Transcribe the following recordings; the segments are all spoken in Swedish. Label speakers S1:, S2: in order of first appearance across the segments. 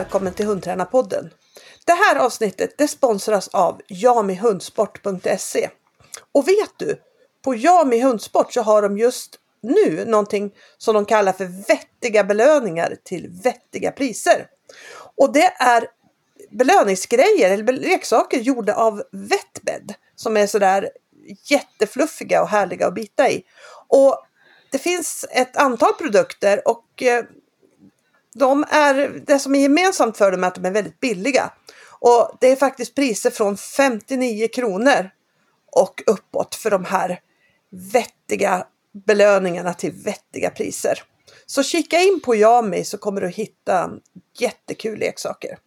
S1: välkommen till Hundtränarpodden. Det här avsnittet det sponsras av jamihundsport.se. Och vet du, på Jami Hundsport så har de just nu någonting som de kallar för vettiga belöningar till vettiga priser. Och det är belöningsgrejer eller leksaker gjorda av Vettbed som är sådär jättefluffiga och härliga att bita i. Och det finns ett antal produkter och eh, de är, det som är gemensamt för dem är att de är väldigt billiga. Och det är faktiskt priser från 59 kronor och uppåt för de här vettiga belöningarna till vettiga priser. Så kika in på Yami så kommer du hitta jättekul leksaker.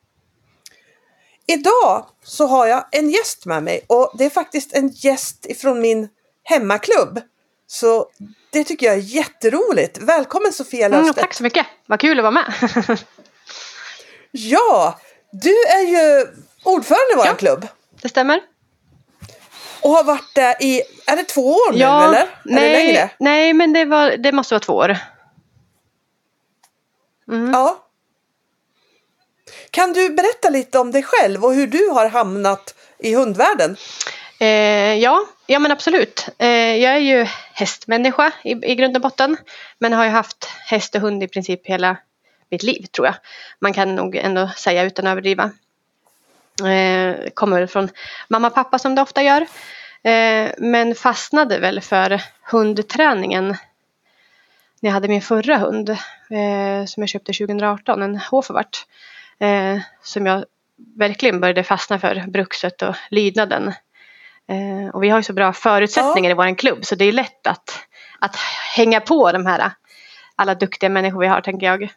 S1: Idag så har jag en gäst med mig och det är faktiskt en gäst ifrån min hemmaklubb. Så det tycker jag är jätteroligt. Välkommen Sofia Löfstedt.
S2: Mm, tack så mycket, vad kul att vara med.
S1: ja, du är ju ordförande i vår
S2: ja,
S1: klubb.
S2: Det stämmer.
S1: Och har varit där i, är det två år nu
S2: ja,
S1: eller?
S2: Nej,
S1: är det längre?
S2: nej men det, var, det måste vara två år.
S1: Mm. Ja. Kan du berätta lite om dig själv och hur du har hamnat i hundvärlden?
S2: Eh, ja, ja men absolut. Eh, jag är ju hästmänniska i, i grund och botten. Men har ju haft häst och hund i princip hela mitt liv tror jag. Man kan nog ändå säga utan att överdriva. Eh, kommer från mamma och pappa som det ofta gör. Eh, men fastnade väl för hundträningen när jag hade min förra hund som jag köpte 2018, en Hoferwart. Som jag verkligen började fastna för, brukset och lydnaden. Eh, och vi har ju så bra förutsättningar ja. i vår klubb så det är lätt att, att hänga på de här alla duktiga människor vi har tänker jag.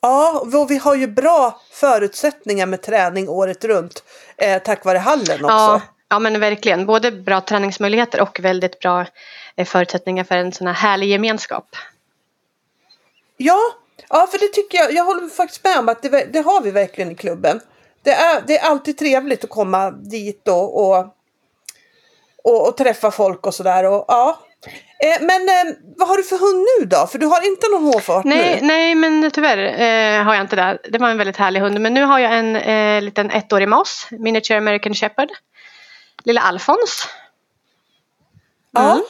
S1: Ja, och vi har ju bra förutsättningar med träning året runt eh, tack vare hallen också.
S2: Ja, ja, men verkligen. Både bra träningsmöjligheter och väldigt bra eh, förutsättningar för en sån här härlig gemenskap.
S1: Ja, ja, för det tycker jag. Jag håller faktiskt med om att det, det har vi verkligen i klubben. Det är, det är alltid trevligt att komma dit och, och, och, och träffa folk och sådär. Ja, Eh, men eh, vad har du för hund nu då? För du har inte någon hårfart
S2: nej,
S1: nu?
S2: Nej, men tyvärr eh, har jag inte det. Det var en väldigt härlig hund. Men nu har jag en eh, liten ettårig mas, Miniature American Shepherd. Lilla Alfons.
S1: Mm. Ja.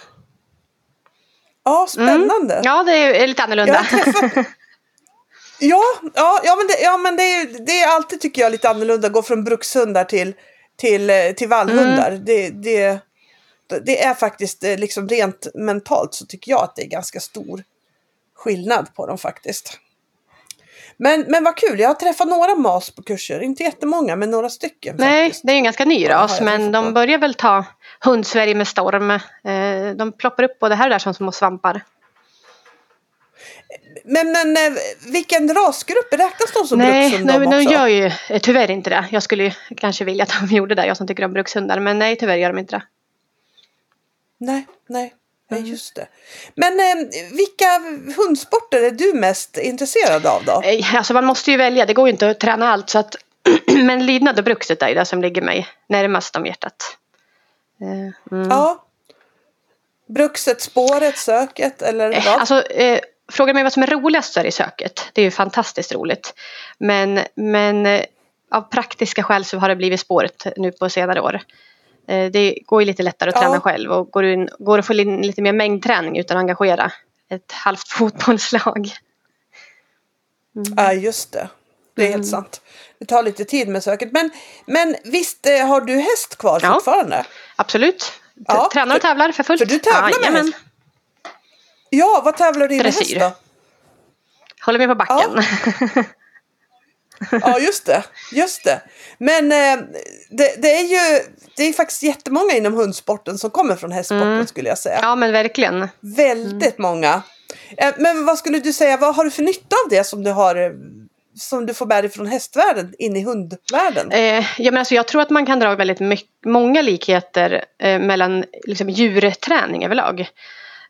S1: Ja, spännande. Mm.
S2: Ja, det är lite annorlunda.
S1: ja, ja, ja, men, det, ja, men det, är, det är alltid tycker jag lite annorlunda att gå från brukshundar till, till, eh, till vallhundar. Mm. Det, det, det är faktiskt eh, liksom rent mentalt så tycker jag att det är ganska stor skillnad på dem faktiskt. Men, men vad kul, jag har träffat några MAS på kurser, inte jättemånga men några stycken.
S2: Nej,
S1: faktiskt.
S2: det är en ganska ny ras men de börjar väl ta hundsverige med storm. Eh, de ploppar upp både här och där som små svampar.
S1: Men, men eh, vilken rasgrupp räknas de som
S2: nej,
S1: brukshundar
S2: nej,
S1: de
S2: gör ju tyvärr inte det. Jag skulle ju kanske vilja att de gjorde det, jag som tycker om brukshundar. Men nej, tyvärr gör de inte det.
S1: Nej, nej, mm. just det. Men eh, vilka hundsporter är du mest intresserad av då?
S2: Eh, alltså man måste ju välja, det går ju inte att träna allt. Så att, men lydnad och brukset är det som ligger mig närmast om hjärtat.
S1: Eh, mm. Ja. Brukset, spåret, söket eller
S2: eh, vad? Alltså, eh, frågar mig vad som är roligast så är det söket. Det är ju fantastiskt roligt. Men, men eh, av praktiska skäl så har det blivit spåret nu på senare år. Eh, det går ju lite lättare att träna ja. själv och går, in, går att få in lite mer mängdträning utan att engagera ett halvt fotbollslag.
S1: Mm. Ja just det. Det är mm. helt sant. Det tar lite tid med söket. Men, men visst eh, har du häst kvar ja. fortfarande?
S2: Absolut. Ja, Tränar och tävlar för fullt.
S1: För du tävlar ja, med häst? Ja, vad tävlar du i med häst då?
S2: Håller med på backen.
S1: Ja. ja, just det. Just det. Men eh, det, det, är ju det är faktiskt jättemånga inom hundsporten som kommer från hästsporten mm. skulle jag säga.
S2: Ja, men verkligen.
S1: Väldigt mm. många. Eh, men vad skulle du säga, vad har du för nytta av det som du har som du får med dig från hästvärlden in i hundvärlden?
S2: Eh, ja, men alltså jag tror att man kan dra väldigt mycket, många likheter eh, mellan liksom, djurträning överlag.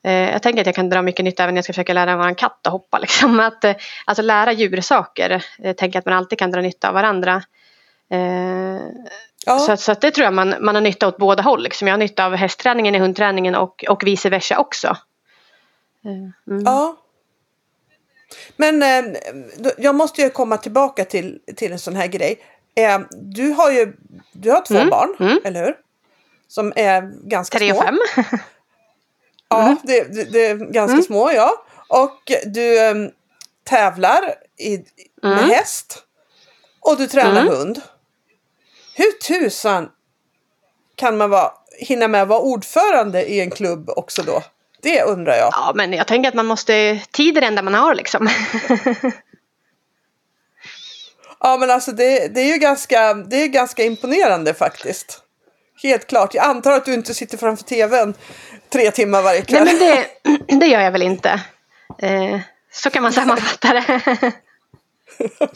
S2: Eh, jag tänker att jag kan dra mycket nytta även när jag ska försöka lära vår katt att hoppa. Liksom. Att, eh, alltså lära djursaker. Jag tänker att man alltid kan dra nytta av varandra. Eh, ja. Så, så det tror jag man, man har nytta åt båda håll. Liksom. Jag har nytta av hästträningen i hundträningen och, och vice versa också.
S1: Mm. Ja. Men eh, jag måste ju komma tillbaka till, till en sån här grej. Eh, du har ju du har två
S2: Mm,
S1: barn,
S2: mm.
S1: eller hur? Som är ganska
S2: Tre
S1: små.
S2: och fem.
S1: Ja, det, det, det är ganska
S2: Mm.
S1: små ja. Och du em, tävlar i, med
S2: Mm.
S1: häst. Och du tränar
S2: Mm.
S1: hund. Hur tusan kan man vara, hinna med att vara ordförande i en klubb också då? Det undrar jag.
S2: Ja, men jag tänker att man måste... Tid är det enda man har liksom.
S1: Ja men alltså det, det är ju ganska, det är ganska imponerande faktiskt. Helt klart. Jag antar att du inte sitter framför tvn tre timmar varje
S2: Nej,
S1: kväll.
S2: men det, det gör jag väl inte. Eh, så kan man sammanfatta det.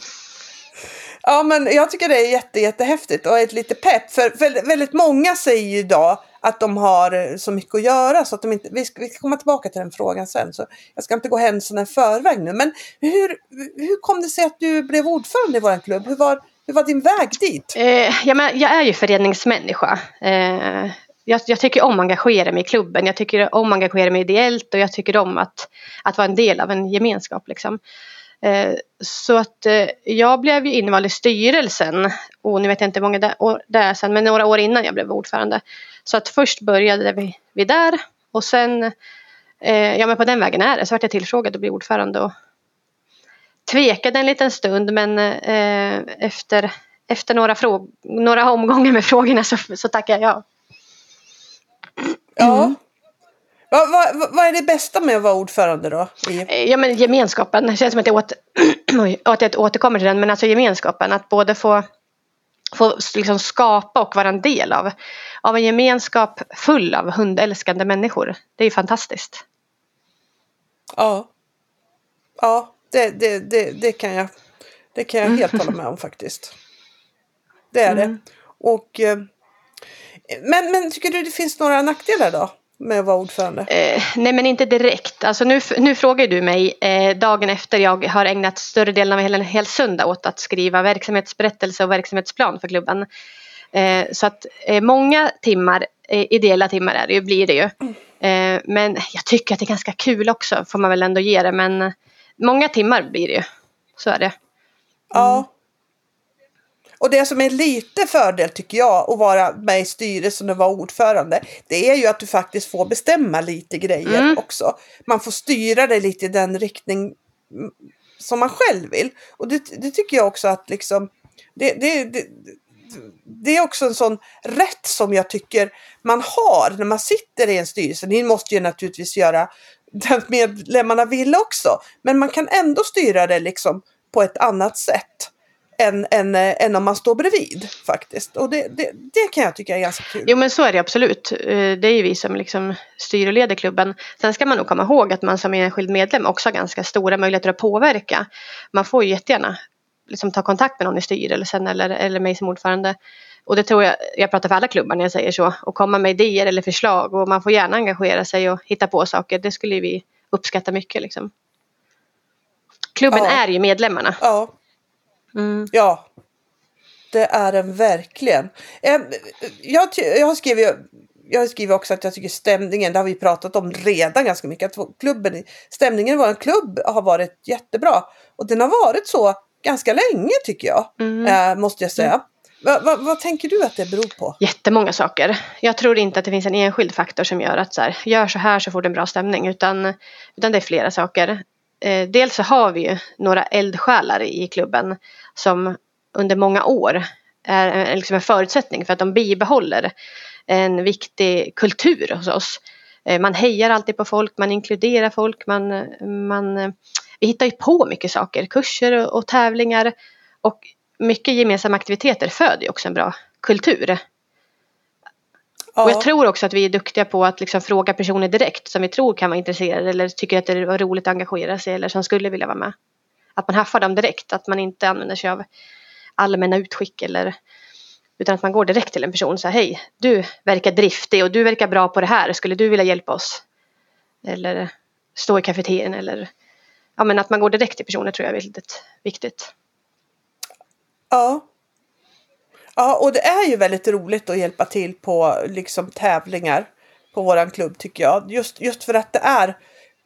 S1: Ja men jag tycker det är jätte, jättehäftigt och ett lite pepp. För väldigt, väldigt många säger ju idag att de har så mycket att göra så att de inte, vi ska, vi ska komma tillbaka till den frågan sen. Så jag ska inte gå händelserna i förväg nu. Men hur, hur kom det sig att du blev ordförande i vår klubb? Hur var, hur var din väg dit?
S2: Eh, ja, men jag är ju föreningsmänniska. Eh, jag, jag tycker om att engagera mig i klubben. Jag tycker om att engagera mig ideellt och jag tycker om att, att vara en del av en gemenskap. Liksom. Eh, så att eh, jag blev ju invald i styrelsen. Och nu vet jag inte hur många det, år, det är sen, men några år innan jag blev ordförande. Så att först började vi, vi där och sen, eh, ja men på den vägen är det. Så vart jag tillfrågad att bli ordförande och tvekade en liten stund men eh, efter, efter några, fråg- några omgångar med frågorna så, så tackade jag ja.
S1: Ja. Vad, vad, vad- vad är det bästa med att vara ordförande då?
S2: Eh, Ja men gemenskapen, det känns som att jag, åter, att jag återkommer till den, men alltså gemenskapen, att både få, få liksom skapa och vara en del av, av en gemenskap full av hundälskande människor. Det är ju fantastiskt.
S1: ja. Ja, det, det, det, det kan jag, det kan jag helt hålla med om faktiskt. Det är det. Och, eh, men, men tycker du det finns några nackdelar då? Med att vara ordförande?
S2: Eh, nej men inte direkt. Alltså nu, nu frågar du mig eh, dagen efter jag har ägnat större delen av hela en hel söndag åt att skriva verksamhetsberättelse och verksamhetsplan för klubben. Eh, så att eh, många timmar, eh, ideella timmar är det ju, blir det ju. Eh, men jag tycker att det är ganska kul också, får man väl ändå ge det. Men många timmar blir det ju. Så är det.
S1: Ja. Och det som är lite fördel tycker jag att vara med i styrelsen och vara ordförande. Det är ju att du faktiskt får bestämma lite grejer
S2: Mm.
S1: också. Man får styra det lite i den riktning mm, som man själv vill. Och det, det tycker jag också att liksom det, det, det, det är också en sån rätt som jag tycker man har när man sitter i en styrelse. Ni måste ju naturligtvis göra medlemmarna vill också. Men man kan ändå styra det liksom på ett annat sätt än, än, eh, än om man står bredvid faktiskt. Och det, det, det kan jag tycka är ganska kul.
S2: Jo men så är det absolut. Eh, det är ju vi som liksom styr och leder klubben. Sen ska man nog komma ihåg att man som enskild medlem också har ganska stora möjligheter att påverka. Man får ju jättegärna liksom ta kontakt med någon i styrelsen eller, eller mig som ordförande. Och det tror jag, jag pratar för alla klubbar när jag säger så. Och komma med idéer eller förslag och man får gärna engagera sig och hitta på saker. Det skulle vi uppskatta mycket liksom. Klubben
S1: Ja.
S2: är ju medlemmarna.
S1: Ja,
S2: Mm.
S1: ja. Det är den verkligen. Jag, jag, har skrivit, jag har skrivit också att jag tycker stämningen, det har vi pratat om redan ganska mycket, att klubben, stämningen i vår klubb har varit jättebra. Och den har varit så ganska länge tycker jag,
S2: Mm.
S1: eh, måste jag säga. Va, va, vad tänker du att det beror på?
S2: Jättemånga saker. Jag tror inte att det finns en enskild faktor som gör att så här, gör så här så får du en bra stämning. Utan, utan det är flera saker. Eh, dels så har vi ju några eldsjälar i klubben som under många år är en- liksom en förutsättning för att de bibehåller en viktig kultur hos oss. Eh, man hejar alltid på folk, man inkluderar folk, man, man, eh, vi hittar ju på mycket saker, kurser och, och tävlingar. Och mycket gemensamma aktiviteter föder ju också en bra kultur.
S1: Ja,
S2: Och jag tror också att vi är duktiga på att liksom fråga personer direkt som vi tror kan vara intresserade eller tycker att det är roligt att engagera sig eller som skulle vilja vara med. Att man haffar dem direkt, att man inte använder sig av allmänna utskick eller utan att man går direkt till en person och säger hej, du verkar driftig och du verkar bra på det här, skulle du vilja hjälpa oss? Eller stå i kafeterian eller ja men att man går direkt till personer tror jag är väldigt viktigt.
S1: Ja. Ja, och det är ju väldigt roligt att hjälpa till på liksom tävlingar på våran klubb tycker jag. Just, just för att det är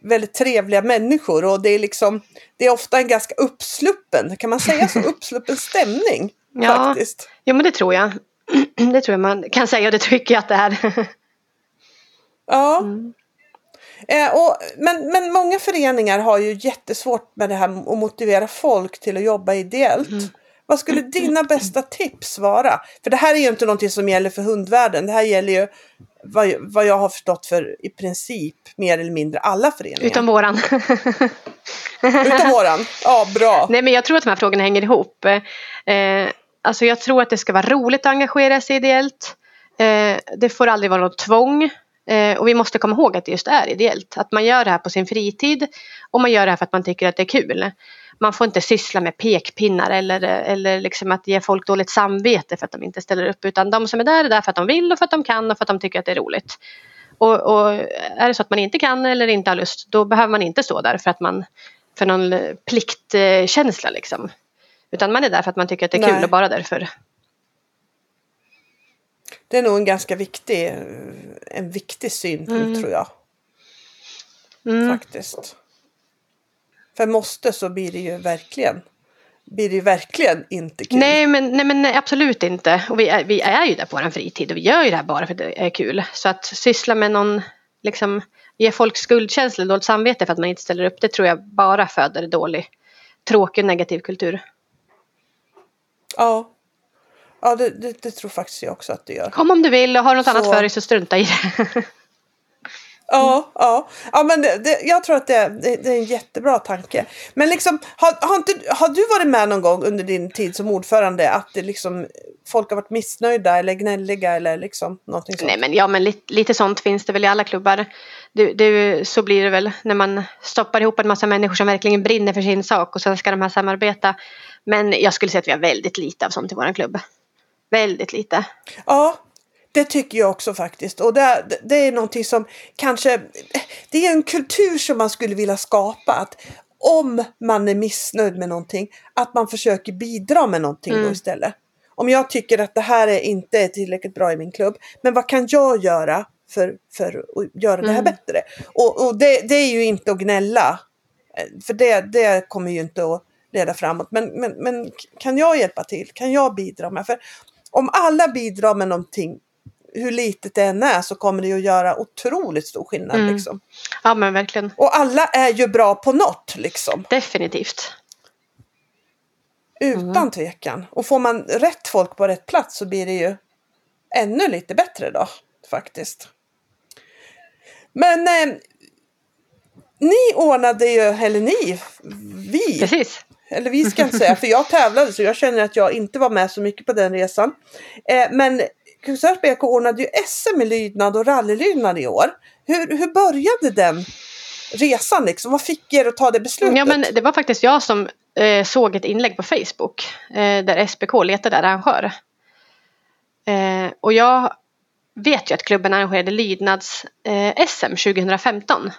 S1: väldigt trevliga människor och det är liksom det är ofta en ganska uppsluppen, kan man säga så, uppsluppen stämning
S2: Ja.
S1: faktiskt.
S2: Jo men det tror jag. Det tror jag man kan säga och det tycker jag att det är.
S1: Ja.
S2: Mm.
S1: Eh, och, men, men många föreningar har ju jättesvårt med det här att motivera folk till att jobba ideellt.
S2: Mm.
S1: Vad skulle dina bästa tips vara? För det här är ju inte någonting som gäller för hundvärlden. Det här gäller ju vad, vad jag har förstått för i princip mer eller mindre alla föreningar.
S2: Utom våran.
S1: Utom våran. Ja, bra.
S2: Nej men jag tror att de här frågorna hänger ihop. Eh, alltså jag tror att det ska vara roligt att engagera sig ideellt. Eh, det får aldrig vara något tvång. Eh, och vi måste komma ihåg att det just är ideellt. Att man gör det här på sin fritid. Och man gör det här för att man tycker att det är kul. Man får inte syssla med pekpinnar eller, eller liksom att ge folk dåligt samvete för att de inte ställer upp. Utan de som är där är där för att de vill och för att de kan och för att de tycker att det är roligt. Och, och är det så att man inte kan eller inte har lust då behöver man inte stå där för att man för någon pliktkänsla liksom. Utan man är där för att man tycker att det är kul
S1: Nej.
S2: och bara därför.
S1: Det är nog en ganska viktig, en viktig synpunkt
S2: Mm.
S1: tror jag.
S2: Mm.
S1: Faktiskt. För måste så blir det ju verkligen, blir det ju verkligen inte kul.
S2: Nej, men, nej men nej, absolut inte. Och vi är, vi är ju där på vår fritid och vi gör ju det här bara för att det är kul. Så att syssla med någon, liksom ge folk skuldkänsla och dåligt samvete för att man inte ställer upp. Det tror jag bara föder dålig, tråkig och negativ kultur.
S1: Ja, ja det, det, det tror faktiskt jag också att det gör.
S2: Kom om du vill och har något
S1: Så-
S2: annat för dig så strunta i det.
S1: Ja, ja. ja men det, det, jag tror att det, det, det är en jättebra tanke. Men liksom, har, har, inte, har du varit med någon gång under din tid som ordförande att det liksom, folk har varit missnöjda eller gnälliga eller liksom någonting sånt?
S2: Nej men ja men lite, lite sånt finns det väl i alla klubbar. Det, det, så blir det väl när man stoppar ihop en massa människor som verkligen brinner för sin sak och sen ska de här samarbeta. Men jag skulle säga att vi har väldigt lite av sånt i våran klubb. Väldigt lite.
S1: Ja, det tycker jag också faktiskt. Och det, det är någonting som kanske, det är en kultur som man skulle vilja skapa. Att om man är missnöjd med någonting, att man försöker bidra med någonting då
S2: Mm.
S1: istället. Om jag tycker att det här är inte är tillräckligt bra i min klubb, men vad kan jag göra för, för att göra det här
S2: Mm.
S1: bättre? Och, och det, det är ju inte att gnälla, eh, för det, det kommer ju inte att leda framåt. Men, men, men kan jag hjälpa till? Kan jag bidra med? För om alla bidrar med någonting, hur litet det än är, så kommer det ju att göra otroligt stor skillnad.
S2: Mm.
S1: Liksom.
S2: Ja men verkligen.
S1: Och alla är ju bra på något, liksom.
S2: Definitivt.
S1: Utan
S2: Mm.
S1: tvekan. Och får man rätt folk på rätt plats så blir det ju ännu lite bättre då, faktiskt. Men eh, ni ordnade ju, eller ni, vi,
S2: Precis.
S1: eller vi ska inte säga, för jag tävlade så jag känner att jag inte var med så mycket på den resan. Eh, men Kungsörs BK ordnade ju SM i lydnad och rallylydnad i år. Hur, hur började den resan liksom? Vad fick er att ta det beslutet?
S2: Ja men det var faktiskt jag som eh, såg ett inlägg på Facebook eh, där SBK letade arrangör. Eh, och jag vet ju att klubben arrangerade lydnads eh, SM 2015.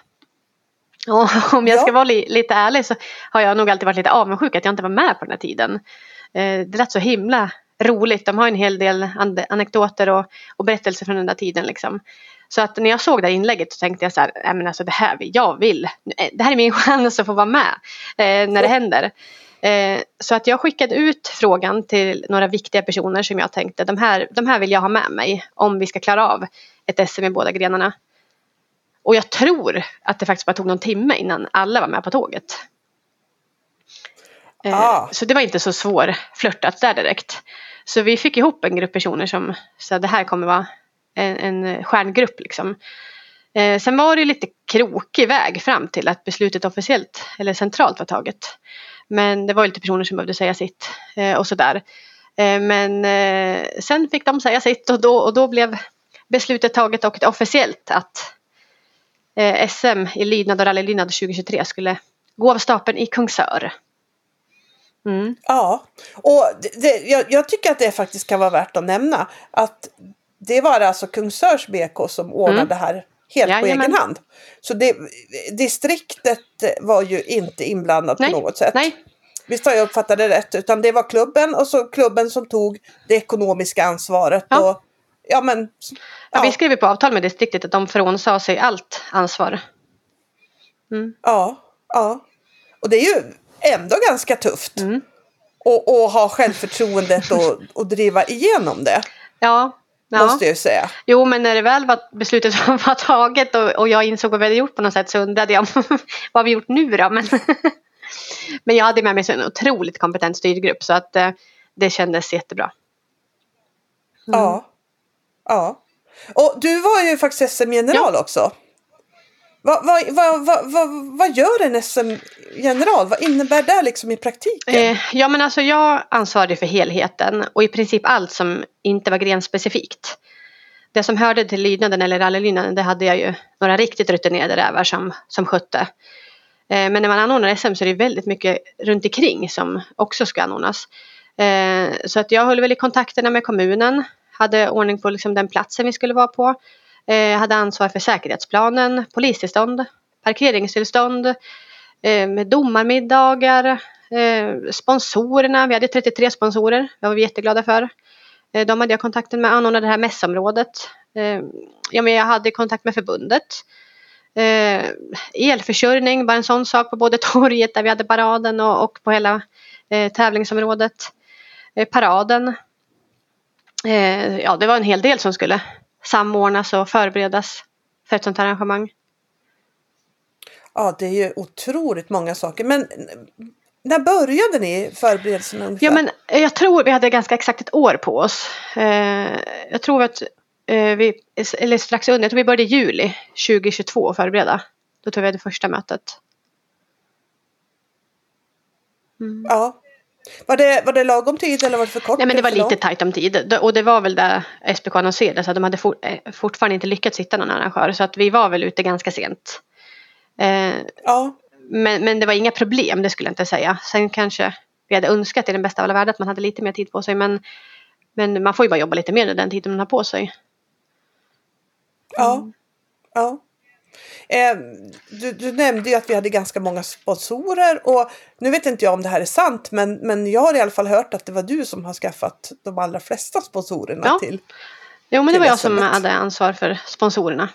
S2: Och om jag ska
S1: Ja.
S2: vara li- lite ärlig så har jag nog alltid varit lite avundsjuk att jag inte var med på den här tiden. Eh, det lät så himla roligt. De har en hel del anekdoter och, och berättelser från den där tiden. Liksom. Så att när jag såg det här inlägget så tänkte jag så här, "Nej, men alltså det här, vill- jag vill, eh, det här är min chans att få vara med eh, när det händer. Eh, så att jag skickade ut frågan till några viktiga personer som jag tänkte, de här, de här vill jag ha med mig om vi ska klara av ett SM i båda grenarna. Och jag tror att det faktiskt bara tog någon timme innan alla var med på tåget. Eh,
S1: Ah.
S2: Så det var inte så svår flörtat där direkt. Så vi fick ihop en grupp personer som sa det här kommer vara en, en stjärngrupp liksom. Eh, sen var det ju lite krokig väg fram till att beslutet officiellt eller centralt var taget. Men det var lite personer som behövde säga sitt eh, och sådär. Eh, men eh, sen fick de säga sitt och då, och då blev beslutet taget och officiellt att eh, SM i lydnad och rallylydnad 2023 skulle gå av stapeln i Kungsör. Mm.
S1: Ja, och det, det, jag, jag tycker att det faktiskt kan vara värt att nämna att det var alltså Kungsörs BK som ordnade det här helt på
S2: Mm. Jajamän.
S1: egen hand. Så det, distriktet var ju inte inblandat
S2: Nej,
S1: på något sätt.
S2: nej.
S1: Visst har jag uppfattat det rätt? Utan det var klubben och så klubben som tog det ekonomiska ansvaret.
S2: Ja.
S1: Och, ja, men,
S2: Ja.
S1: ja,
S2: Vi skrev på avtal med distriktet att de frånsade sig allt ansvar. Mm.
S1: Ja, ja. Och det är ju ändå ganska tufft.
S2: Mm.
S1: Och, och ha självförtroendet och, och driva igenom det.
S2: Ja, ja.
S1: Måste jag säga.
S2: Jo, men när det väl var beslutet var taget och, och jag insåg vad vi hade gjort på något sätt så undrade jag vad har vi gjort nu då? Men, men jag hade med mig en otroligt kompetent styrgrupp så att eh, det kändes jättebra. Mm.
S1: Ja. Ja. Och du var ju faktiskt SM-general också. Vad, vad, vad, vad, vad, gör en SM-general? Vad innebär det liksom i praktiken?
S2: Eh, ja, men alltså jag ansvarade för helheten och i princip allt som inte var grenspecifikt. Det som hörde till lydnaden eller rallylydnaden det hade jag ju några riktigt rutinerade rävar som, som skötte. Eh, men när man anordnar SM så är det väldigt mycket runt omkring som också ska anordnas. Eh, så att jag höll väl i kontakterna med kommunen, hade ordning på liksom den platsen vi skulle vara på. Eh, hade ansvar för säkerhetsplanen, polistillstånd, parkeringstillstånd, eh, med domarmiddagar, eh, sponsorerna. Vi hade 33 sponsorer, det var vi jätteglada för. Eh, de hade jag kontakten med, anordnade det här mässområdet. Eh, ja, men jag hade kontakt med förbundet. Eh, elförsörjning var en sån sak på både torget där vi hade paraden och, och på hela eh, tävlingsområdet. Eh, paraden. Eh, ja, det var en hel del som skulle samordnas och förberedas för ett sånt här arrangemang.
S1: Ja, det är ju otroligt många saker. Men när började ni förberedelserna ungefär?
S2: Ja, men jag tror vi hade ganska exakt ett år på oss. Eh, jag tror att eh, vi, eller strax under, jag tror vi började i juli 2022 och förbereda. Då tror vi hade första mötet.
S1: Mm. Ja. Var det, var det lagom tid eller var det för kort?
S2: Nej men det var lite tajt om tid och det var väl där SPK annonserade så de hade for, eh, fortfarande inte lyckats hitta någon arrangör så att vi var väl ute ganska sent. Eh,
S1: Ja.
S2: men, men det var inga problem, det skulle jag inte säga. Sen kanske vi hade önskat i den bästa av alla världar att man hade lite mer tid på sig men, men man får ju bara jobba lite mer den tiden man har på sig.
S1: Ja. ja. Eh, du, du nämnde ju att vi hade ganska många sponsorer och nu vet inte jag om det här är sant men, men jag har i alla fall hört att det var du som har skaffat de allra flesta sponsorerna
S2: Ja.
S1: till.
S2: Jo men det var jag som hade ansvar för sponsorerna.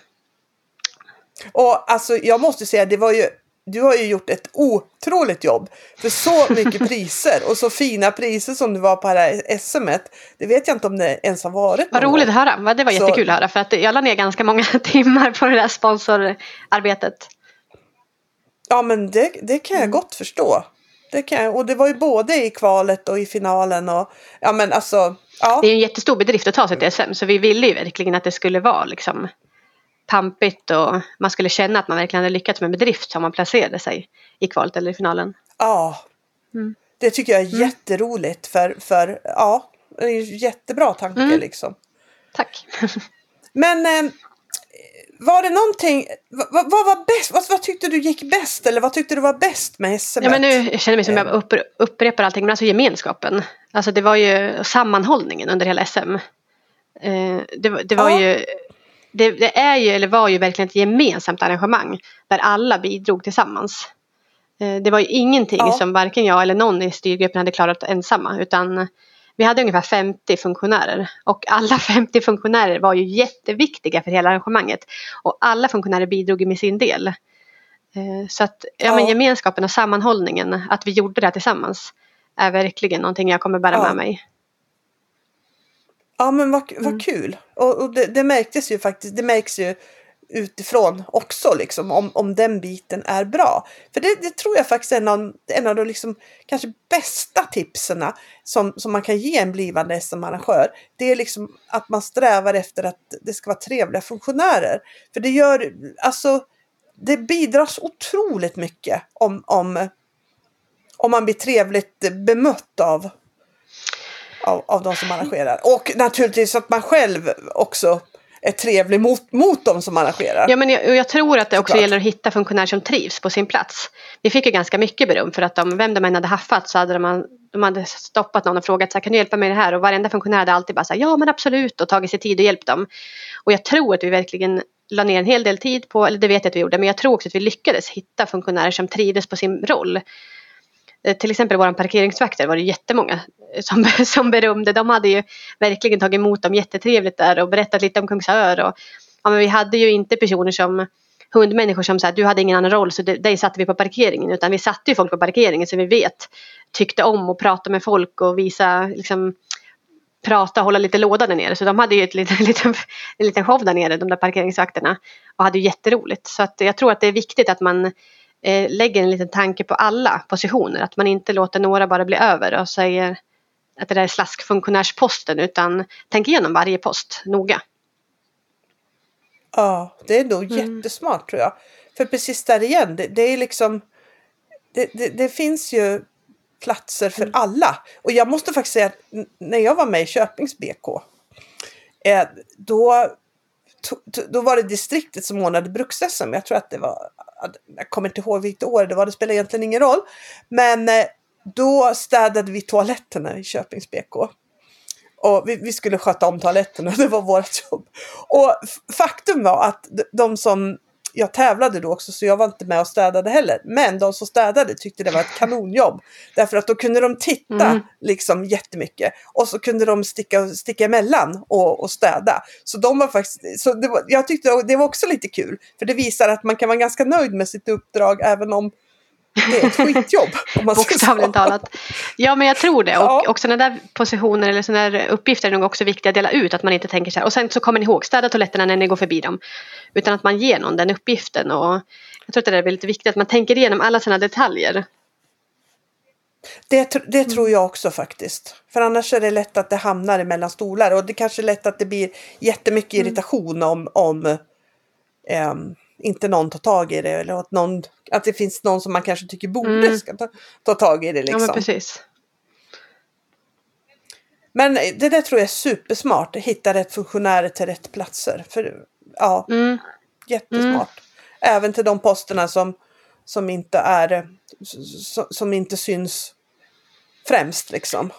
S1: Och alltså jag måste säga det var ju du har ju gjort ett otroligt jobb för så mycket priser och så fina priser som det var på det här SM-et. Det vet jag inte om det ens har varit.
S2: Vad roligt att höra. Det var
S1: Så-
S2: jättekul att höra för att jag la ner ganska många timmar på det där sponsorarbetet.
S1: Ja men det, det kan
S2: Mm.
S1: jag gott förstå. Det kan och det var ju både i kvalet och i finalen och ja men alltså ja.
S2: Det är en jättestor bedrift att ta sig till SM så vi ville ju verkligen att det skulle vara liksom pampigt och man skulle känna att man verkligen hade lyckats med bedrift om man placerade sig i kvalet eller i finalen.
S1: Ja.
S2: Mm.
S1: Det tycker jag är jätteroligt för, för ja, det är en jättebra tanke
S2: Mm.
S1: liksom.
S2: Tack.
S1: Men eh, var det någonting, vad, vad var bäst, vad, vad tyckte du gick bäst eller vad tyckte du var bäst med SM?
S2: Ja, men nu jag känner mig som jag upp, upprepar allting men alltså gemenskapen. Alltså det var ju sammanhållningen under hela SM. Eh, det, var- det var
S1: Ja.
S2: ju det, det är ju eller var ju verkligen ett gemensamt arrangemang där alla bidrog tillsammans. Eh, det var ju ingenting
S1: Ja.
S2: som varken jag eller någon i styrgruppen hade klarat ensamma utan vi hade ungefär 50 funktionärer och alla 50 funktionärer var ju jätteviktiga för hela arrangemanget och alla funktionärer bidrog med sin del. Eh, Så att ja, Men gemenskapen och sammanhållningen, att vi gjorde det här tillsammans är verkligen någonting jag kommer bära
S1: Ja.
S2: med mig.
S1: Ja men vad, vad
S2: Mm.
S1: kul. Och, och det, det märktes ju faktiskt, det märks ju utifrån också liksom om, om den biten är bra. För det, det tror jag faktiskt är en av, en av de liksom, kanske bästa tipsen som, som man kan ge en blivande SM-arrangör. Det är liksom att man strävar efter att det ska vara trevliga funktionärer. För det gör, alltså det bidrar så otroligt mycket om, om, om man blir trevligt bemött av, av, av de som arrangerar. Och naturligtvis att man själv också är trevlig mot, mot de som arrangerar.
S2: Ja, men jag, jag tror att det också
S1: Såklart.
S2: gäller att hitta funktionärer som trivs på sin plats. Vi fick ju ganska mycket beröm för att de, vem de än hade haffat så hade de, de hade stoppat någon och frågat så här, kan du hjälpa mig med det här? Och varenda funktionär hade alltid bara så här, ja men absolut och tagit sig tid och hjälpt dem. Och jag tror att vi verkligen la ner en hel del tid på, eller det vet jag att vi gjorde, men jag tror också att vi lyckades hitta funktionärer som trivdes på sin roll. Eh, till exempel våra parkeringsvakter var det jättemånga som, som berömde. De hade ju verkligen tagit emot dem jättetrevligt där och berättat lite om Kungsör. Och, ja, men vi hade ju inte personer som hundmänniskor som sa att du hade ingen annan roll så dig satte vi på parkeringen utan vi satte ju folk på parkeringen som vi vet tyckte om att prata med folk och visa liksom prata och hålla lite låda där nere. Så de hade ju ett litet, liten, en liten show där nere, de där parkeringsvakterna. Och hade jätteroligt. Så att jag tror att det är viktigt att man eh, lägger en liten tanke på alla positioner. Att man inte låter några bara bli över och säger att det där är slaskfunktionärsposten utan tänk igenom varje post noga.
S1: Ja, det är nog mm. jättesmart tror jag. För precis där igen, det, det är liksom det, det, det, finns ju platser för mm. alla. Och jag måste faktiskt säga att när jag var med i Köpings BK eh, då, då var det distriktet som ordnade bruks-SM. Jag tror att det var, jag kommer inte ihåg vilket år det var, det spelar egentligen ingen roll. Men eh, då städade vi toaletterna i Köpings BK. Och vi, vi, skulle sköta om toaletterna, det var vårt jobb. Och faktum var att de som jag tävlade då också så jag var inte med och städade heller. Men de som städade tyckte det var ett kanonjobb. Därför att då kunde de titta mm. liksom jättemycket. Och så kunde de sticka, sticka emellan och, och städa. Så de var faktiskt, så var, jag tyckte det var också lite kul. För det visar att man kan vara ganska nöjd med sitt uppdrag även om det är ett skitjobb.
S2: Bokstavligt talat. Ja men jag tror det. Och, ja. och sådana där positioner eller sådana där uppgifter är nog också viktiga att dela ut. Att man inte tänker så här. Och sen så kommer ni ihåg, städa toaletterna när ni går förbi dem. Utan att man ger någon den uppgiften. Och jag tror att det är väldigt viktigt att man tänker igenom alla sådana detaljer.
S1: Det, det tror jag också faktiskt. För annars är det lätt att det hamnar mellan stolar. Och det kanske är lätt att det blir jättemycket mm. irritation om, om um, inte någon tar tag i det eller att, någon, att det finns någon som man kanske tycker borde mm. ska ta, ta tag i det. Liksom.
S2: Ja, men, liksom. precis.
S1: men det där tror jag är supersmart, hitta rätt funktionärer till rätt platser. För, ja, mm. Jättesmart. Mm. Även till de posterna som, som, inte är, som inte syns främst. Liksom.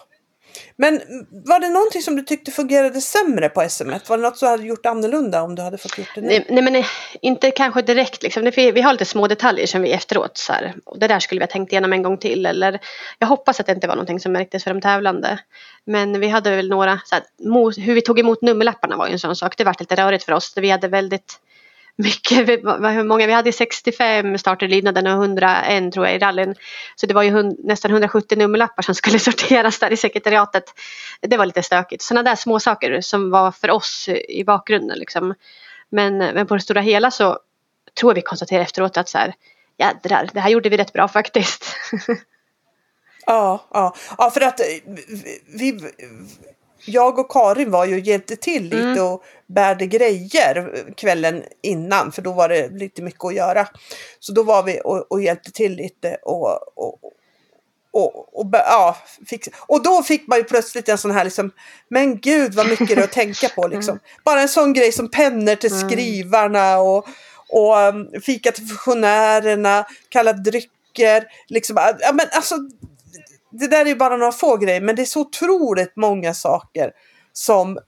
S1: Men var det någonting som du tyckte fungerade sämre på SMS? Var det något du hade gjort annorlunda om du hade fått gjort det nu?
S2: Nej, nej men eh, inte kanske direkt liksom. Vi har lite små detaljer som vi efteråt så här, det där skulle vi ha tänkt igenom en gång till eller jag hoppas att det inte var någonting som märktes för de tävlande. Men vi hade väl några, så här, hur vi tog emot nummerlapparna var ju en sån sak. Det var lite rörigt för oss. Vi hade väldigt mycket, hur många, vi hade 65 starter lydnaden och 101 tror jag i rallyn. Så det var ju hund, nästan 170 nummerlappar som skulle sorteras där i sekretariatet. Det var lite stökigt. Sådana där små saker som var för oss i bakgrunden liksom. Men, men på det stora hela så tror jag vi konstaterar efteråt att så här, jädrar, det här gjorde vi rätt bra faktiskt.
S1: Ja, ja, ja för att vi, jag och Karin var ju hjälpte till lite mm. och bärde grejer kvällen innan för då var det lite mycket att göra. Så då var vi och, och hjälpte till lite och, och, och, och, ja, fick, och då fick man ju plötsligt en sån här liksom, men gud vad mycket det är att tänka på liksom. Mm. Bara en sån grej som pennor till mm. skrivarna och, och um, fika till funktionärerna, kalla drycker. Liksom, ja, men alltså, det där är bara några få grejer men det är så otroligt många saker som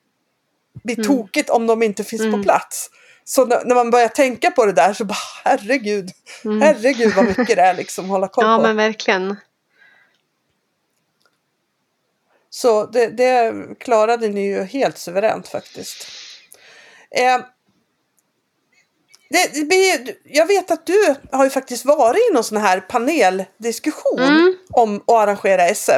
S1: blir mm. tokigt om de inte finns mm. på plats. Så när, när, man börjar tänka på det där så bara herregud, mm. herregud vad mycket det är liksom att hålla koll
S2: ja,
S1: på.
S2: Ja men verkligen.
S1: Så det, det klarade ni ju helt suveränt faktiskt. Eh, det, det jag vet att du har ju faktiskt varit i någon sån här paneldiskussion mm. om att arrangera SM.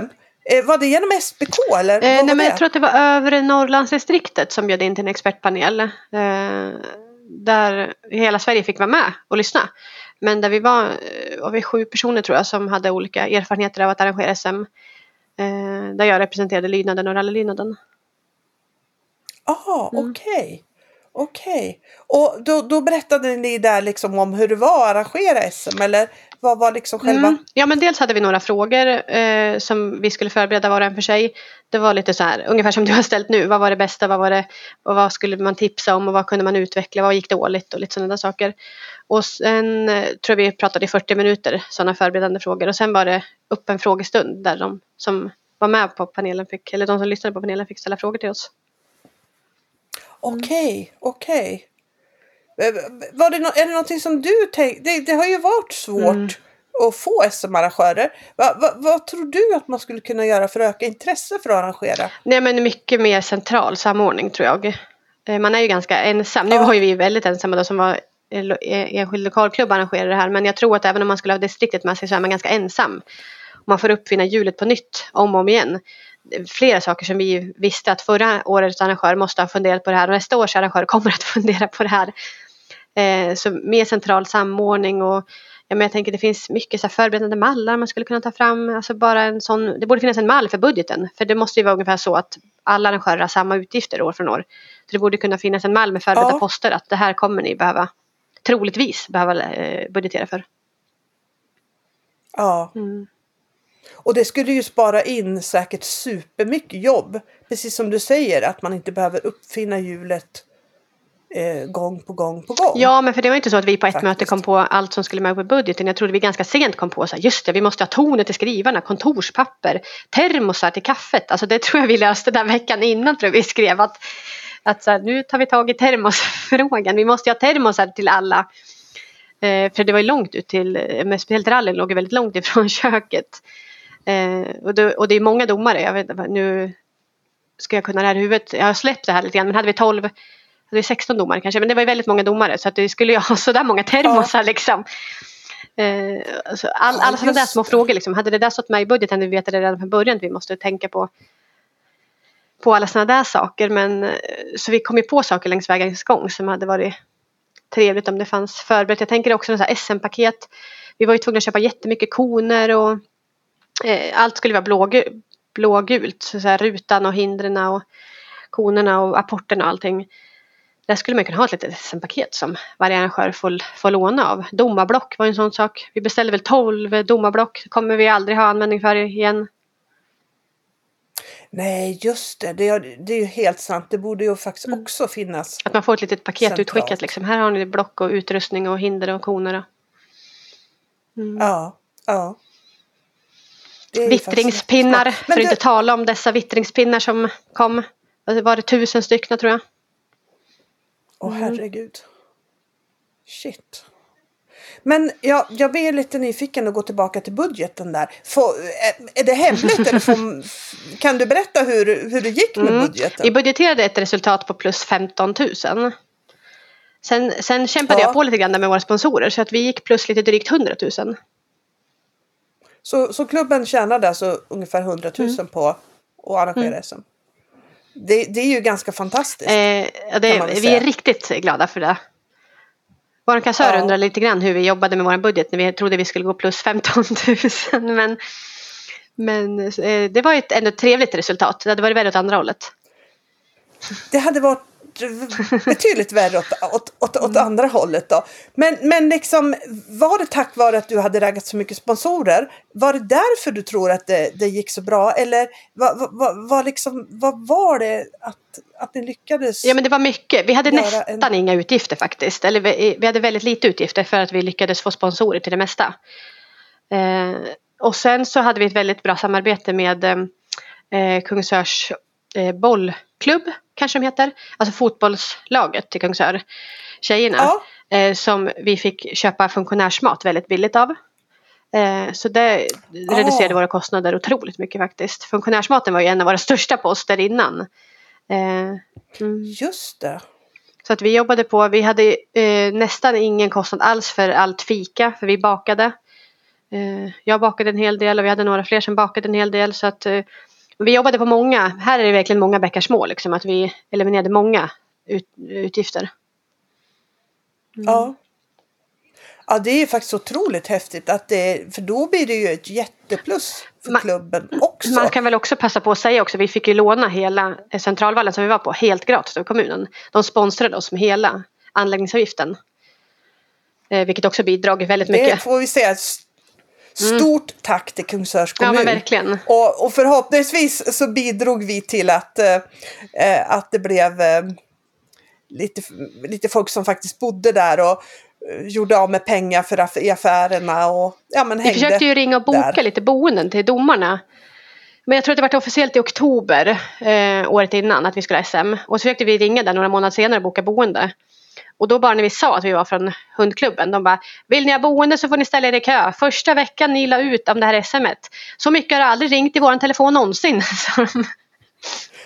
S1: Eh, var det genom SBK eller? Eh,
S2: nej,
S1: men
S2: jag tror att det var övre Norrlandsdistriktet som bjöd in till en expertpanel. Eh, där hela Sverige fick vara med och lyssna. Men där vi var, eh, var vi sju personer tror jag som hade olika erfarenheter av att arrangera SM. Eh, där jag representerade lydnaden och rallylydnaden.
S1: Jaha, mm. okej. Okay. Okej, okay. och då, då berättade ni där liksom om hur det var att arrangera SM eller vad var liksom själva? Mm.
S2: Ja men dels hade vi några frågor eh, som vi skulle förbereda var och en för sig. Det var lite så här, ungefär som du har ställt nu. Vad var det bästa? Vad, var det, och vad skulle man tipsa om och vad kunde man utveckla? Vad gick dåligt? Och lite sådana där saker. Och sen eh, tror jag vi pratade i 40 minuter sådana förberedande frågor. Och sen var det upp en frågestund där de som var med på panelen fick, eller de som lyssnade på panelen fick ställa frågor till oss.
S1: Okej, okej. Var det no är det någonting som du tänkte? Det, det, har ju varit svårt mm. att få SM-arrangörer. Va, va, vad tror du att man skulle kunna göra för att öka intresse för att arrangera?
S2: Nej men mycket mer central samordning tror jag. Eh, man är ju ganska ensam. Nu ja. var ju vi väldigt ensamma då som var eh, enskild lokalklubb arrangerar det här men jag tror att även om man skulle ha distriktet med sig så är man ganska ensam. Man får uppfinna hjulet på nytt om och om igen. Flera saker som vi visste att förra årets arrangör måste ha funderat på det här och nästa års arrangör kommer att fundera på det här. Eh, så mer central samordning och ja, men jag tänker det finns mycket så här förberedande mallar man skulle kunna ta fram. Alltså bara en sån, det borde finnas en mall för budgeten. För det måste ju vara ungefär så att alla arrangörer har samma utgifter år från år. Så det borde kunna finnas en mall med förberedda ja. poster att det här kommer ni behöva troligtvis behöva eh, budgetera för.
S1: Ja. Mm. Och det skulle ju spara in säkert supermycket jobb. Precis som du säger att man inte behöver uppfinna hjulet eh, gång på gång på gång.
S2: Ja, men för det var inte så att vi på ett Faktiskt. möte kom på allt som skulle med på budgeten. Jag trodde vi ganska sent kom på så här, just det, vi måste ha toner till skrivarna, kontorspapper, termosar till kaffet. Alltså det tror jag vi löste den veckan innan tror jag vi skrev att, att så här, nu tar vi tag i termosfrågan. Vi måste ha termosar till alla. Eh, för det var ju långt ut till, eh, men speciellt rallyn låg ju väldigt långt ifrån köket. Eh, och, det, och det är många domare, jag vet, nu ska jag kunna det här i huvudet. Jag har släppt det här lite grann, men hade vi 12 det är 16 domare kanske, men det var ju väldigt många domare så att det skulle ju ha sådär många termosar ja. liksom. Eh, alltså all, alla sådana där små frågor liksom. Hade det där stått med i budgeten, vi vet det redan från början att vi måste tänka på på alla sådana där saker. Men eh, så vi kom ju på saker längs vägens gång som hade varit trevligt om det fanns förberett. Jag tänker också SM-paket. Vi var ju tvungna att köpa jättemycket koner och eh, allt skulle vara blågult. blågult så, så här, rutan och hindren och konerna och apporterna och allting. Där skulle man kunna ha ett litet SM-paket som varje arrangör får, får låna av. Domarblock var en sån sak. Vi beställde väl 12 domarblock. kommer vi aldrig ha användning för igen.
S1: Nej, just det. Det är, det är ju helt sant. Det borde ju faktiskt mm. också finnas.
S2: Att man får ett litet paket centralt. utskickat. Liksom. Här har ni block och utrustning och hinder och koner.
S1: Mm. Ja, ja.
S2: Vittringspinnar. För att inte tala om dessa vittringspinnar som kom. Det var det tusen stycken tror jag.
S1: Åh mm. herregud. Shit. Men jag, jag blir lite nyfiken att gå tillbaka till budgeten där. Får, är, det hemligt eller får, kan du berätta hur, hur det gick med mm. budgeten?
S2: Vi budgeterade ett resultat på plus 15 000. Sen, sen kämpade ja. jag på lite grann med våra sponsorer så att vi gick plus lite drygt 100 000.
S1: Så, så klubben tjänade alltså ungefär 100 000 mm. på att arrangera mm. SM? Det, det är ju ganska fantastiskt.
S2: Eh, det, vi är riktigt glada för det. Vår kassör ja. undrar lite grann hur vi jobbade med vår budget när vi trodde vi skulle gå plus 15 000. Men, men eh, det var ett ändå trevligt resultat. Det hade varit värre åt andra hållet.
S1: Det hade varit betydligt värre åt, åt, åt, åt mm. andra hållet då. Men, men liksom, var det tack vare att du hade raggat så mycket sponsorer? Var det därför du tror att det, det gick så bra? Eller vad, vad, vad, liksom, vad var det att, att ni lyckades?
S2: Ja men det var mycket. Vi hade nästan en... inga utgifter faktiskt. Eller vi, vi, hade väldigt lite utgifter för att vi lyckades få sponsorer till det mesta. Eh, och sen så hade vi ett väldigt bra samarbete med eh, Kungsörs eh, bollklubb kanske de heter. Alltså fotbollslaget till Kungsör. Tjejerna. Ja. Eh, som vi fick köpa funktionärsmat väldigt billigt av. Eh, så det oh. reducerade våra kostnader otroligt mycket faktiskt. Funktionärsmaten var ju en av våra största poster innan.
S1: Eh, mm. Just det.
S2: Så att vi jobbade på, vi hade eh, nästan ingen kostnad alls för allt fika för vi bakade. Eh, jag bakade en hel del och vi hade några fler som bakade en hel del så att eh, vi jobbade på många, här är det verkligen många bäckar små liksom, att vi eliminerade många ut, utgifter.
S1: Mm. Ja. Ja det är faktiskt otroligt häftigt att det, för då blir det ju ett jätteplus för man, klubben också.
S2: Man kan väl också passa på att säga också, vi fick ju låna hela centralvallen som vi var på helt gratis av kommunen. De sponsrade oss med hela anläggningsavgiften. Eh, vilket också bidrog väldigt mycket.
S1: Det får vi säga. Stort mm. tack till Kungsörs kommun.
S2: Ja, verkligen.
S1: Och, och, förhoppningsvis så bidrog vi till att, eh, eh, att det blev eh, lite, lite folk som faktiskt bodde där och eh, gjorde av med pengar för aff i affärerna och ja, men
S2: Vi försökte ju ringa och boka där. lite boenden till domarna. Men jag tror att det var officiellt i oktober eh, året innan att vi skulle ha SM. Och så försökte vi ringa där några månader senare och boka boende. Och då bara när vi sa att vi var från hundklubben, de bara Vill ni ha boende så får ni ställa er i kö. Första veckan ni la ut om det här SMet. Så mycket har det aldrig ringt i våran telefon någonsin.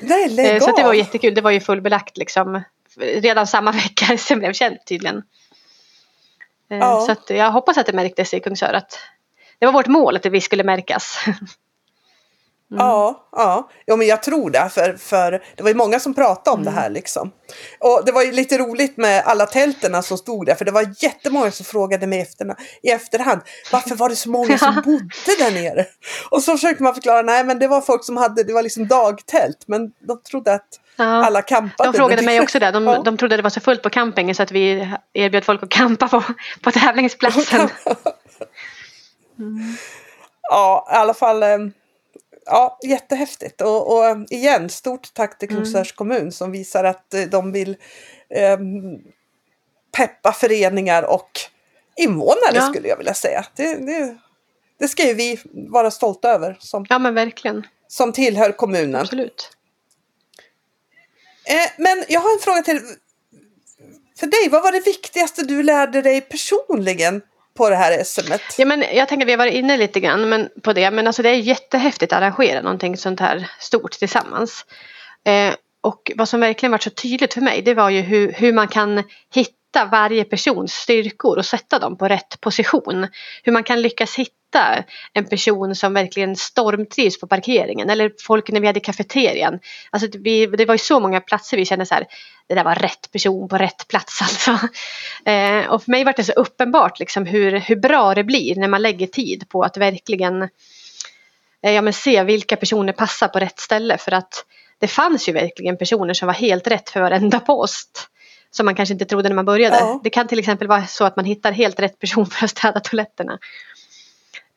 S1: Nej, lägg
S2: Så det var jättekul. Det var ju fullbelagt liksom redan samma vecka som blev känt tydligen. Eh,
S1: Ja.
S2: Så jag hoppas att det märktes i Kungsör att det var vårt mål att vi skulle märkas.
S1: Ja, ja. ja, men jag tror det. För, för det var ju många som pratade om det här liksom. Och det var ju lite roligt med alla tälterna som stod där. För det var jättemånga som frågade mig efter, i efterhand. Varför var det så många som bodde där nere? Och så försökte man förklara. Nej, men det var folk som hade, det var liksom dagtält. Men de trodde att
S2: Ja.
S1: alla campade.
S2: De frågade mig också det. De,
S1: Ja.
S2: de trodde det var så fullt på campingen så att vi erbjöd folk att campa på, på tävlingsplatsen.
S1: Ja, i alla fall. Eh, Ja, jättehäftigt. Och, och igen, stort tack till
S2: Mm.
S1: Kungsörs kommun som visar att eh, de vill eh, peppa föreningar och invånare
S2: Ja.
S1: skulle jag vilja säga. Det, det, det ska ju vi vara stolta över som,
S2: Ja men verkligen.
S1: som tillhör kommunen.
S2: Absolut.
S1: Eh, men jag har en fråga till. För dig, vad var det viktigaste du lärde dig personligen på det här SMet?
S2: Ja, men jag tänker vi har varit inne lite grann men, på det. Men alltså det är jättehäftigt att arrangera någonting sånt här stort tillsammans. Eh, och vad som verkligen varit så tydligt för mig det var ju hur, hur man kan hitta varje persons styrkor och sätta dem på rätt position. Hur man kan lyckas hitta en person som verkligen stormtrivs på parkeringen eller folk när vi hade kafeterian. Alltså det, vi, det var ju så många platser vi kände så här, det där var rätt person på rätt plats alltså. Eh, och för mig var det så uppenbart liksom hur, hur bra det blir när man lägger tid på att verkligen eh, ja, men se vilka personer passar på rätt ställe för att det fanns ju verkligen personer som var helt rätt för varenda post. Som man kanske inte trodde när man började.
S1: Ja.
S2: Det kan till exempel vara så att man hittar helt rätt person för att städa toaletterna.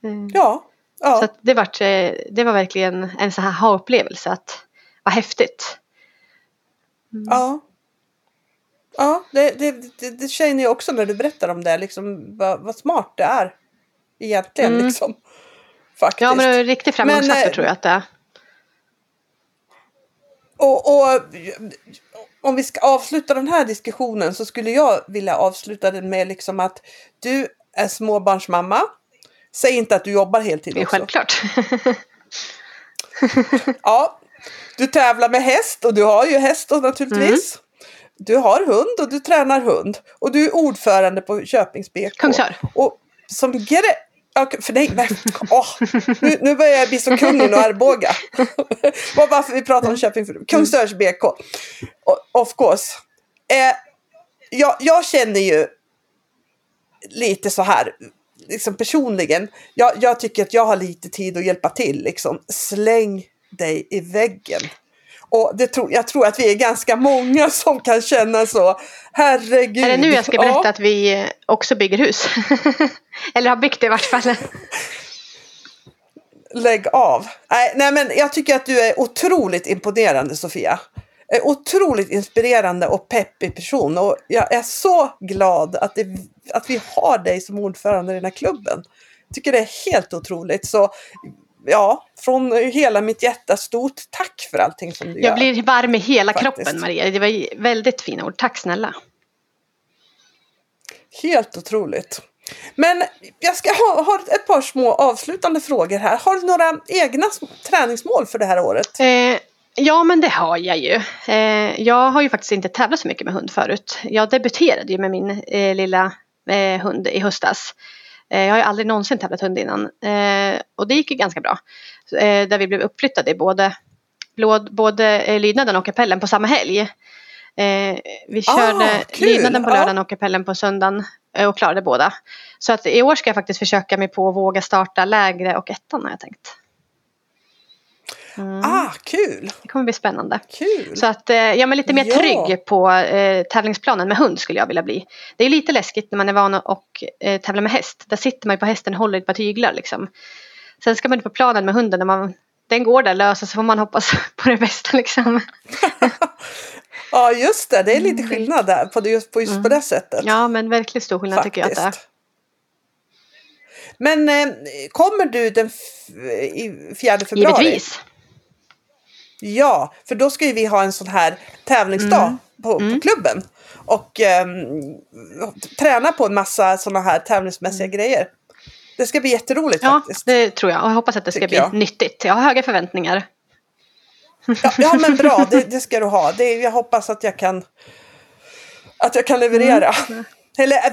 S2: Eh,
S1: Ja, ja.
S2: Så det, var, det var verkligen en sån här ha-upplevelse att vad häftigt.
S1: Ja. Ja, det, det, det, det känner jag också när du berättar om det. Liksom, vad, vad smart det är. Egentligen
S2: Mm.
S1: liksom. Faktiskt.
S2: Ja men det är en riktig framgångsfaktor
S1: Men, eh,
S2: tror jag att det är.
S1: och, och om vi ska avsluta den här diskussionen så skulle jag vilja avsluta den med liksom att du är småbarnsmamma. Säg inte att du jobbar heltid
S2: Det är
S1: också.
S2: självklart.
S1: Ja, du tävlar med häst och du har ju häst då naturligtvis.
S2: Mm.
S1: Du har hund och du tränar hund. Och du är ordförande på Köpings BK.
S2: Kungsör.
S1: Och som gre... Okay, för nej, men, åh, nu, nu börjar jag bli som kungen och Arboga. Vad varför vi pratar om Köping för Kungsörs BK. O- Of course. Eh, jag, jag känner ju lite så här, liksom personligen. Jag, jag tycker att jag har lite tid att hjälpa till. Liksom. Släng dig i väggen. Och det tror, jag tror att vi är ganska många som kan känna så. Herregud.
S2: Är det nu jag ska berätta
S1: Ja.
S2: att vi också bygger hus? Eller har byggt det i vart fall.
S1: Lägg av. Nej, nej, men jag tycker att du är otroligt imponerande Sofia. Eh, Otroligt inspirerande och peppig person. Och jag är så glad att, det, att vi har dig som ordförande i den här klubben. Jag tycker det är helt otroligt. Så ja, från hela mitt hjärta, stort tack för allting som du gör.
S2: Jag blir varm i hela
S1: Faktiskt.
S2: kroppen Maria. Det var väldigt fina ord. Tack snälla.
S1: Helt otroligt. Men jag ska ha, ha ett par små avslutande frågor här. Har du några egna sm- träningsmål för det här året?
S2: Eh, ja men det har jag ju. Eh, jag har ju faktiskt inte tävlat så mycket med hund förut. Jag debuterade ju med min eh, lilla eh, hund i höstas. Eh, jag har ju aldrig någonsin tävlat hund innan. Eh, och det gick ju ganska bra. Eh, där vi blev uppflyttade i både, både lydnaden och kapellen på samma helg. Eh, vi
S1: Ah,
S2: körde
S1: kul.
S2: lydnaden på lördagen och kapellen på söndagen eh, och klarade båda. Så att i år ska jag faktiskt försöka mig på att våga starta lägre och ettan har jag tänkt. Mm.
S1: Ah, kul!
S2: Det kommer bli spännande.
S1: Kul!
S2: Så att, eh, ja men lite mer
S1: Ja.
S2: trygg på eh, tävlingsplanen med hund skulle jag vilja bli. Det är lite läskigt när man är van att och, eh, tävla med häst. Där sitter man ju på hästen och håller ett par tyglar liksom. Sen ska man ut på planen med hunden och man, den går där lös och så får man hoppas på det bästa liksom.
S1: Ja, just det. Det är lite skillnad där på just på, just på det sättet.
S2: Mm. Ja men verkligen stor skillnad tycker jag att det är.
S1: faktiskt. Men eh, kommer du den f- i 4 februari?
S2: Givetvis.
S1: Ja, för då ska ju vi ha en sån här tävlingsdag
S2: Mm.
S1: på, på klubben. Och ehm, träna på en massa såna här tävlingsmässiga grejer. Det ska bli jätteroligt
S2: Mm. Ja
S1: faktiskt.
S2: det tror jag och jag hoppas att det ska bli
S1: jag.
S2: nyttigt. Jag har höga förväntningar.
S1: Ja, ja men bra, det, det ska du ha. Det, jag hoppas att jag kan Att jag kan leverera. Eller äh,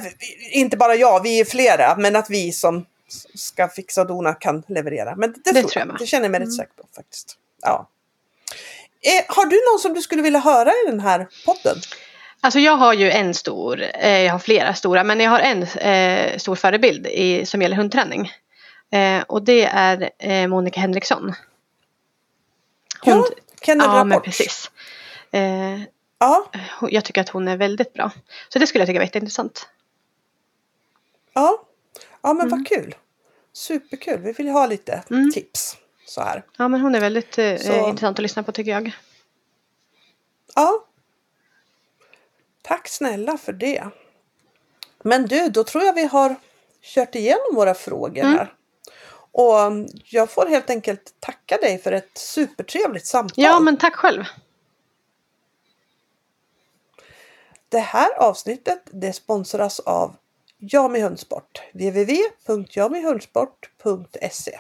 S1: inte bara jag, vi är flera, men att vi som ska fixa och dona kan leverera. Men det,
S2: Det
S1: tror
S2: jag
S1: jag. Det känner jag mig rätt säker på faktiskt. Ja. Eh, har du någon som du skulle vilja höra i den här podden?
S2: Alltså jag har ju en stor, eh, jag har flera stora, men jag har en eh, stor förebild i, som gäller hundträning. Och det är eh, Monica Henriksson.
S1: Ja, Kennel
S2: ja, men
S1: Rapport.
S2: precis.
S1: Ja,
S2: hon- jag tycker att hon är väldigt bra. Så det skulle jag tycka var jätteintressant.
S1: ja. ja men
S2: Mm.
S1: vad kul. Superkul. Vi vill ha lite
S2: Mm.
S1: tips så här.
S2: Ja, men hon är väldigt eh, intressant att lyssna på tycker jag.
S1: Ja. Tack snälla för det. Men du, då tror jag vi har kört igenom våra frågor
S2: Mm.
S1: här. Och jag får helt enkelt tacka dig för ett supertrevligt samtal.
S2: Ja, men tack själv.
S1: Det här avsnittet det sponsras av Jami Hundsport. www.jamihundsport.se